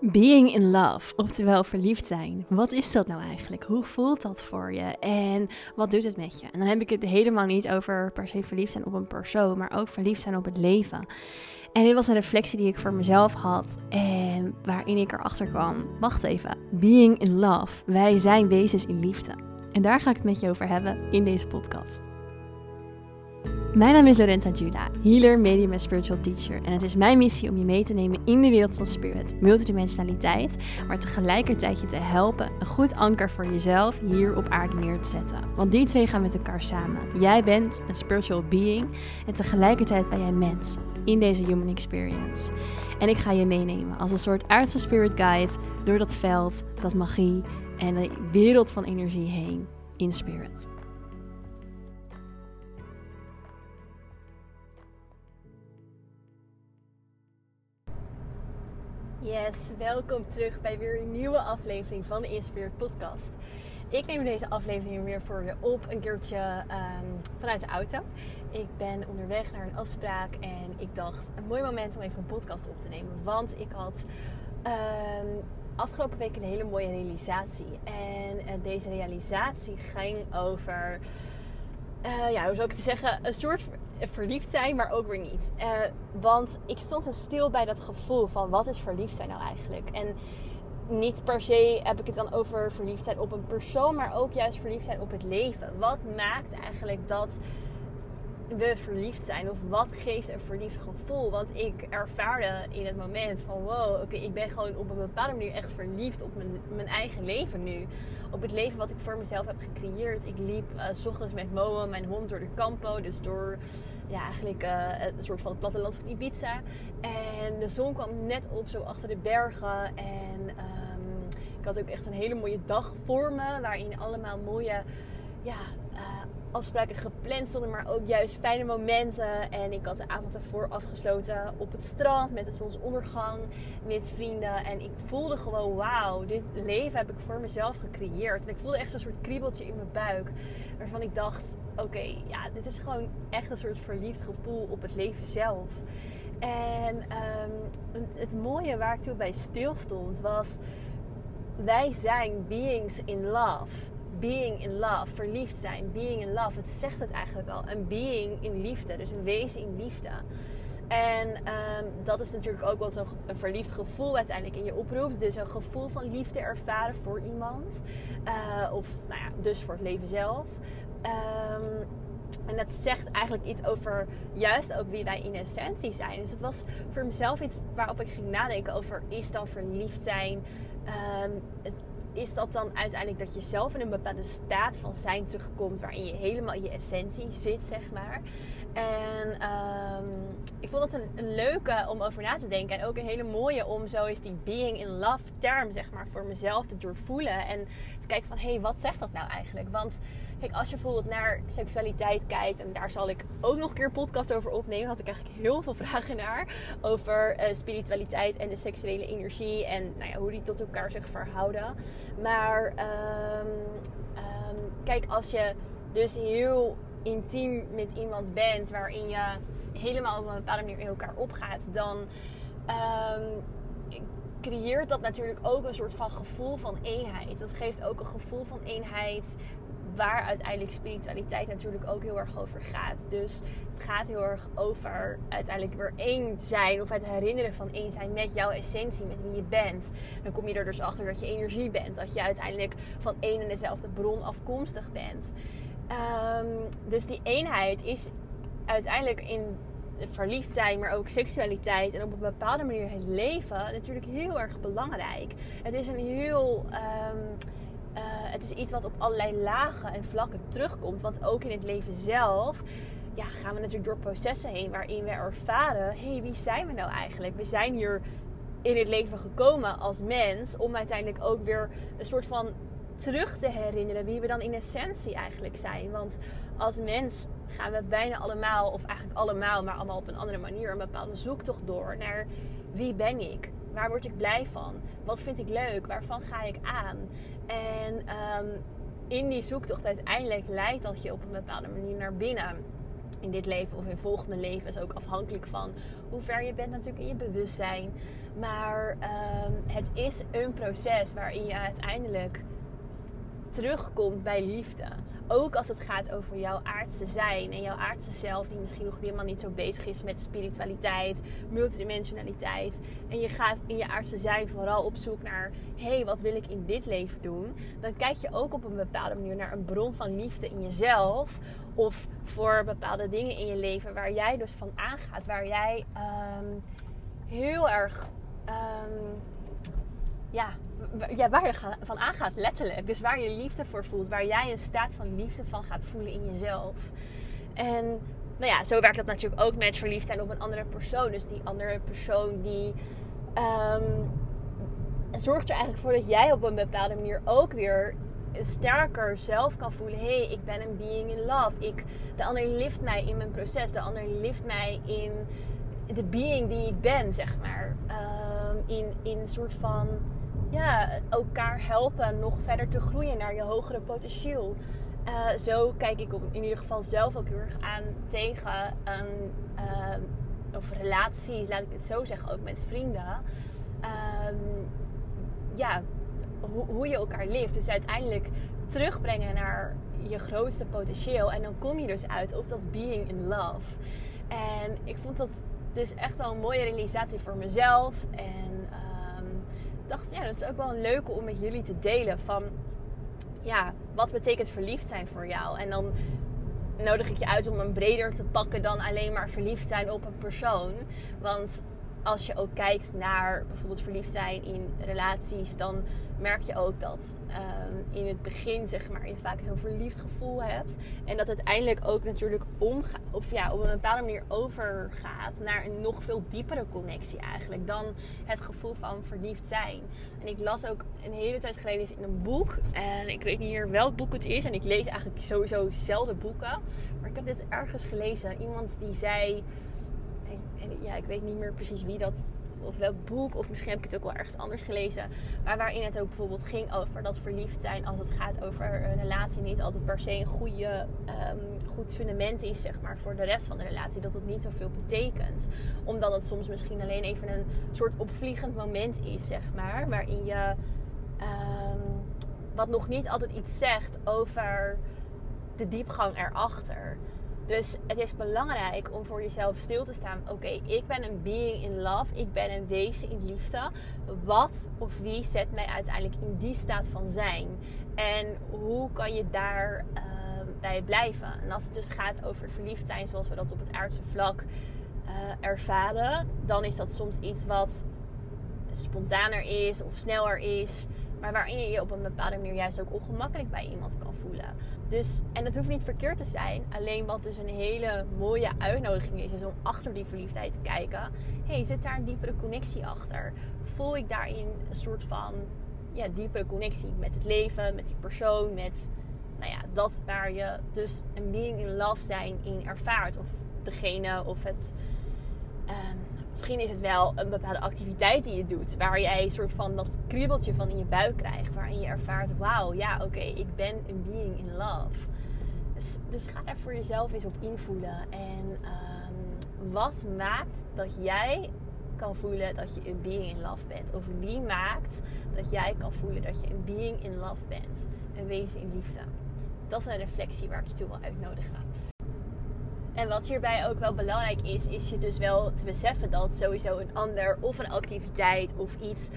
Being in love, oftewel verliefd zijn. Wat is dat nou eigenlijk? Hoe voelt dat voor je? En wat doet het met je? En dan heb ik het helemaal niet over per se verliefd zijn op een persoon, maar ook verliefd zijn op het leven. En dit was een reflectie die ik voor mezelf had en waarin ik erachter kwam. Wacht even, being in love. Wij zijn wezens in liefde. En daar ga ik het met je over hebben in deze podcast. Mijn naam is Lorenza Juda, healer, medium en spiritual teacher. En het is mijn missie om je mee te nemen in de wereld van spirit, multidimensionaliteit, maar tegelijkertijd je te helpen een goed anker voor jezelf hier op aarde neer te zetten. Want die twee gaan met elkaar samen. Jij bent een spiritual being en tegelijkertijd ben jij mens in deze human experience. En ik ga je meenemen als een soort aardse spirit guide door dat veld, dat magie en de wereld van energie heen in spirit. Yes, welkom terug bij weer een nieuwe aflevering van de Inspired Podcast. Ik neem deze aflevering weer voor je op, een keertje ehm, vanuit de auto. Ik ben onderweg naar een afspraak en ik dacht, een mooi moment om even een podcast op te nemen. Want ik had ehm, afgelopen week een hele mooie realisatie. En uh, deze realisatie ging over, uh, ja, hoe zou ik het zeggen, een soort verliefd zijn, maar ook weer niet. Uh, want ik stond er stil bij dat gevoel van wat is verliefd zijn nou eigenlijk? En niet per se heb ik het dan over verliefd zijn op een persoon, maar ook juist verliefd zijn op het leven. Wat maakt eigenlijk dat we verliefd zijn? Of wat geeft een verliefd gevoel? Want ik ervaarde in het moment van wow, oké, ik ben gewoon op een bepaalde manier echt verliefd op mijn, mijn eigen leven nu. Op het leven wat ik voor mezelf heb gecreëerd. Ik liep uh, s ochtends met Moa, mijn hond, door de campo. Dus door ja, eigenlijk een soort van het platteland van Ibiza. En de zon kwam net op zo achter de bergen. En um, ik had ook echt een hele mooie dag voor me. Waarin allemaal mooie ja, uh, afspraken gepland stonden, maar ook juist fijne momenten. En ik had de avond ervoor afgesloten op het strand met de zonsondergang met vrienden. En ik voelde gewoon, wauw, dit leven heb ik voor mezelf gecreëerd. En ik voelde echt zo'n soort kriebeltje in mijn buik, waarvan ik dacht, oké, ja, dit is gewoon echt een soort verliefd gevoel op het leven zelf. En um, het mooie waar ik toen bij stil stond was, wij zijn beings in love being in love, verliefd zijn, being in love. Het zegt het eigenlijk al. Een being in liefde, dus een wezen in liefde. En um, dat is natuurlijk ook wel zo'n verliefd gevoel uiteindelijk in je oproept. Dus een gevoel van liefde ervaren voor iemand. Uh, of nou ja, dus voor het leven zelf. Um, en dat zegt eigenlijk iets over juist ook wie wij in essentie zijn. Dus het was voor mezelf iets waarop ik ging nadenken over is dan verliefd zijn. Um, het, is dat dan uiteindelijk dat je zelf in een bepaalde staat van zijn terugkomt, waarin je helemaal je essentie zit, zeg maar. En um, ik vond dat een, een, leuke om over na te denken. En ook een hele mooie om zo eens die being in love term, zeg maar, voor mezelf te doorvoelen. En te kijken van, hé, hey, wat zegt dat nou eigenlijk? Want kijk, als je bijvoorbeeld naar seksualiteit kijkt, en daar zal ik ook nog een keer podcast over opnemen, had ik eigenlijk heel veel vragen naar over uh, spiritualiteit en de seksuele energie en nou ja, hoe die tot elkaar zich verhouden. Maar um, um, kijk, als je dus heel intiem met iemand bent, waarin je helemaal op een bepaalde manier in elkaar opgaat, dan um, creëert dat natuurlijk ook een soort van gevoel van eenheid. Dat geeft ook een gevoel van eenheid waar uiteindelijk spiritualiteit natuurlijk ook heel erg over gaat. Dus het gaat heel erg over uiteindelijk weer één zijn of het herinneren van één zijn met jouw essentie, met wie je bent. Dan kom je er dus achter dat je energie bent, dat je uiteindelijk van één en dezelfde bron afkomstig bent. Um, dus die eenheid is uiteindelijk in verliefd zijn, maar ook seksualiteit en op een bepaalde manier het leven natuurlijk heel erg belangrijk. Het is een heel. Um, uh, het is iets wat op allerlei lagen en vlakken terugkomt. Want ook in het leven zelf ja, gaan we natuurlijk door processen heen waarin we ervaren: hé, hey, wie zijn we nou eigenlijk? We zijn hier in het leven gekomen als mens om uiteindelijk ook weer een soort van terug te herinneren wie we dan in essentie eigenlijk zijn. Want als mens gaan we bijna allemaal, of eigenlijk allemaal, maar allemaal op een andere manier, een bepaalde zoektocht door naar wie ben ik? Waar word ik blij van? Wat vind ik leuk? Waarvan ga ik aan? En um, in die zoektocht uiteindelijk leidt dat je op een bepaalde manier naar binnen. in dit leven of in volgende leven is ook afhankelijk van hoe ver je bent natuurlijk in je bewustzijn. Maar ehm, het is een proces waarin je uiteindelijk terugkomt bij liefde. Ook als het gaat over jouw aardse zijn en jouw aardse zelf, die misschien nog helemaal niet zo bezig is met spiritualiteit, multidimensionaliteit. En je gaat in je aardse zijn vooral op zoek naar: hé, hey, wat wil ik in dit leven doen? Dan kijk je ook op een bepaalde manier naar een bron van liefde in jezelf. Of voor bepaalde dingen in je leven waar jij dus van aangaat, waar jij ehm, heel erg. Um, ja, ja, waar je van aangaat, letterlijk. Dus waar je liefde voor voelt. Waar jij een staat van liefde van gaat voelen in jezelf. En nou ja, zo werkt dat natuurlijk ook met verliefd zijn op een andere persoon. Dus die andere persoon die um, zorgt er eigenlijk voor dat jij op een bepaalde manier ook weer sterker zelf kan voelen. Hé, hey, ik ben een being in love. Ik, de ander lift mij in mijn proces. De ander lift mij in de being die ik ben, zeg maar. Um, in, in een soort van ja, elkaar helpen nog verder te groeien naar je hogere potentieel. Uh, zo kijk ik op, in ieder geval zelf ook heel erg aan tegen een, uh, of relaties, laat ik het zo zeggen, ook met vrienden. Uh, ja, ho hoe je elkaar leeft. Dus uiteindelijk terugbrengen naar je grootste potentieel. En dan kom je dus uit op dat being in love. En ik vond dat dus echt wel een mooie realisatie voor mezelf. En dacht, ja, dat is ook wel een leuke om met jullie te delen. Van, ja, wat betekent verliefd zijn voor jou? En dan nodig ik je uit om een breder te pakken dan alleen maar verliefd zijn op een persoon. Want als je ook kijkt naar bijvoorbeeld verliefd zijn in relaties, dan merk je ook dat ehm, in het begin zeg maar, je vaak zo'n verliefd gevoel hebt. En dat uiteindelijk ook natuurlijk omgaat, of ja, op een bepaalde manier overgaat naar een nog veel diepere connectie eigenlijk dan het gevoel van verliefd zijn. En ik las ook een hele tijd geleden in een boek. En ik weet niet meer welk boek het is. En ik lees eigenlijk sowieso zelden boeken. Maar ik heb dit ergens gelezen. Iemand die zei en ja, ik weet niet meer precies wie dat of welk boek, of misschien heb ik het ook wel ergens anders gelezen. Maar waarin het ook bijvoorbeeld ging over dat verliefd zijn als het gaat over een relatie niet altijd per se een goede, um, goed fundament is, zeg maar, voor de rest van de relatie. Dat het niet zoveel betekent. Omdat het soms misschien alleen even een soort opvliegend moment is, zeg maar. Waarin je um, wat nog niet altijd iets zegt over de diepgang erachter. Dus het is belangrijk om voor jezelf stil te staan. Oké, ik ben een being in love. Ik ben een wezen in liefde. Wat of wie zet mij uiteindelijk in die staat van zijn? En hoe kan je daar uh, bij blijven? En als het dus gaat over verliefd zijn, zoals we dat op het aardse vlak uh, ervaren, dan is dat soms iets wat spontaner is of sneller is. Maar waarin je je op een bepaalde manier juist ook ongemakkelijk bij iemand kan voelen. Dus, en dat hoeft niet verkeerd te zijn. Alleen wat dus een hele mooie uitnodiging is, is om achter die verliefdheid te kijken. hey, zit daar een diepere connectie achter? Voel ik daarin een soort van ja, diepere connectie met het leven, met die persoon, met nou ja, dat waar je dus een being in love zijn in ervaart. Of degene of het. Um, Misschien is het wel een bepaalde activiteit die je doet, waar jij een soort van dat kriebeltje van in je buik krijgt, waarin je ervaart: wauw, ja, oké, ik ben een being in love. Dus, dus, ga daar voor jezelf eens op invoelen. En um, wat maakt dat jij kan voelen dat je een being in love bent? Of wie maakt dat jij kan voelen dat je een being in love bent? Een wezen in liefde. Dat is een reflectie waar ik je toe wil uitnodigen. En wat hierbij ook wel belangrijk is, is je dus wel te beseffen dat sowieso een ander of een activiteit of iets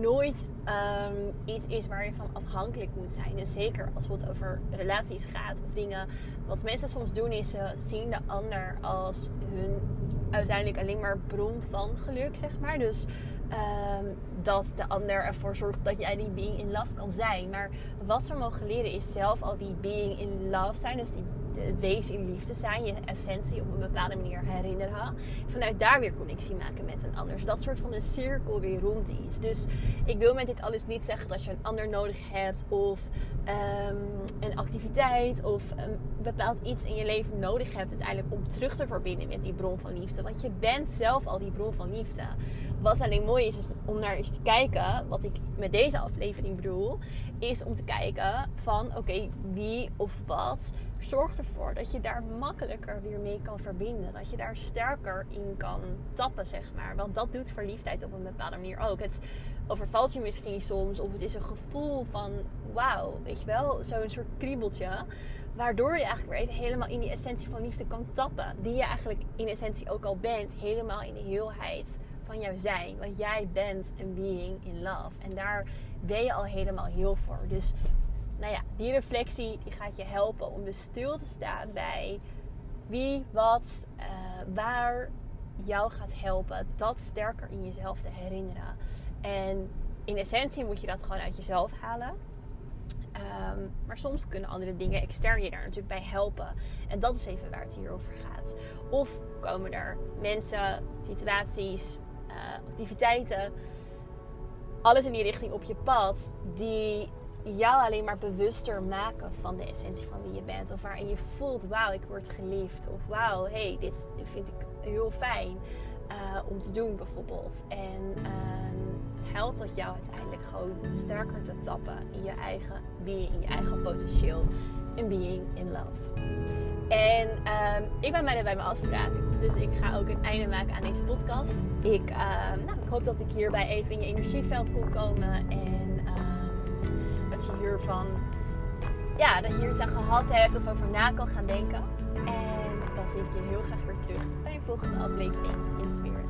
nooit um, iets is waar je van afhankelijk moet zijn. Dus zeker als het over relaties gaat of dingen. Wat mensen soms doen is ze zien de ander als hun uiteindelijk alleen maar bron van geluk, zeg maar. Dus um, dat de ander ervoor zorgt dat jij die being in love kan zijn. Maar wat we mogen leren is zelf al die being in love zijn. Dus die het wezen in liefde zijn, je essentie op een bepaalde manier herinneren. Vanuit daar weer connectie maken met een ander. Zodat soort van de cirkel weer rond is. Dus ik wil met dit alles niet zeggen dat je een ander nodig hebt of um, een activiteit of een bepaald iets in je leven nodig hebt uiteindelijk om terug te verbinden met die bron van liefde. Want je bent zelf al die bron van liefde. Wat alleen mooi is, is om naar eens te kijken, wat ik met deze aflevering bedoel, is om te kijken van oké, wie of wat zorgt ervoor dat je daar makkelijker weer mee kan verbinden. Dat je daar sterker in kan tappen, zeg maar. Want dat doet verliefdheid op een bepaalde manier ook. Het overvalt je misschien soms, of het is een gevoel van wauw, weet je wel, zo'n soort kriebeltje. Waardoor je eigenlijk weer helemaal in die essentie van liefde kan tappen. Die je eigenlijk in essentie ook al bent. Helemaal in de heelheid van jouw zijn. Want jij bent een being in love. En daar ben je al helemaal heel voor. Dus nou ja, die reflectie die gaat je helpen om dus stil te staan bij wie, wat, uh, waar jou gaat helpen. Dat sterker in jezelf te herinneren. En in essentie moet je dat gewoon uit jezelf halen. Ehm, maar soms kunnen andere dingen extern je daar natuurlijk bij helpen. En dat is even waar het hier over gaat. Of komen er mensen, situaties, uh, activiteiten, alles in die richting op je pad, die jou alleen maar bewuster maken van de essentie van wie je bent. Of waarin je voelt, wauw, ik word geliefd. Of wauw, hey, dit vind ik heel fijn uh, om te doen bijvoorbeeld. En uh, helpt dat jou uiteindelijk gewoon sterker te tappen in je eigen being, in je eigen potentieel. En being in love. En uh, ik ben bijna bij mijn afspraak. Dus ik ga ook een einde maken aan deze podcast. Ik, ehm, nou, ik hoop dat ik hierbij even in je energieveld kon komen. En ehm, dat je hiervan, ja, dat je hier iets aan gehad hebt of over na kan gaan denken. En dan zie ik je heel graag weer terug bij een volgende aflevering in Spirit.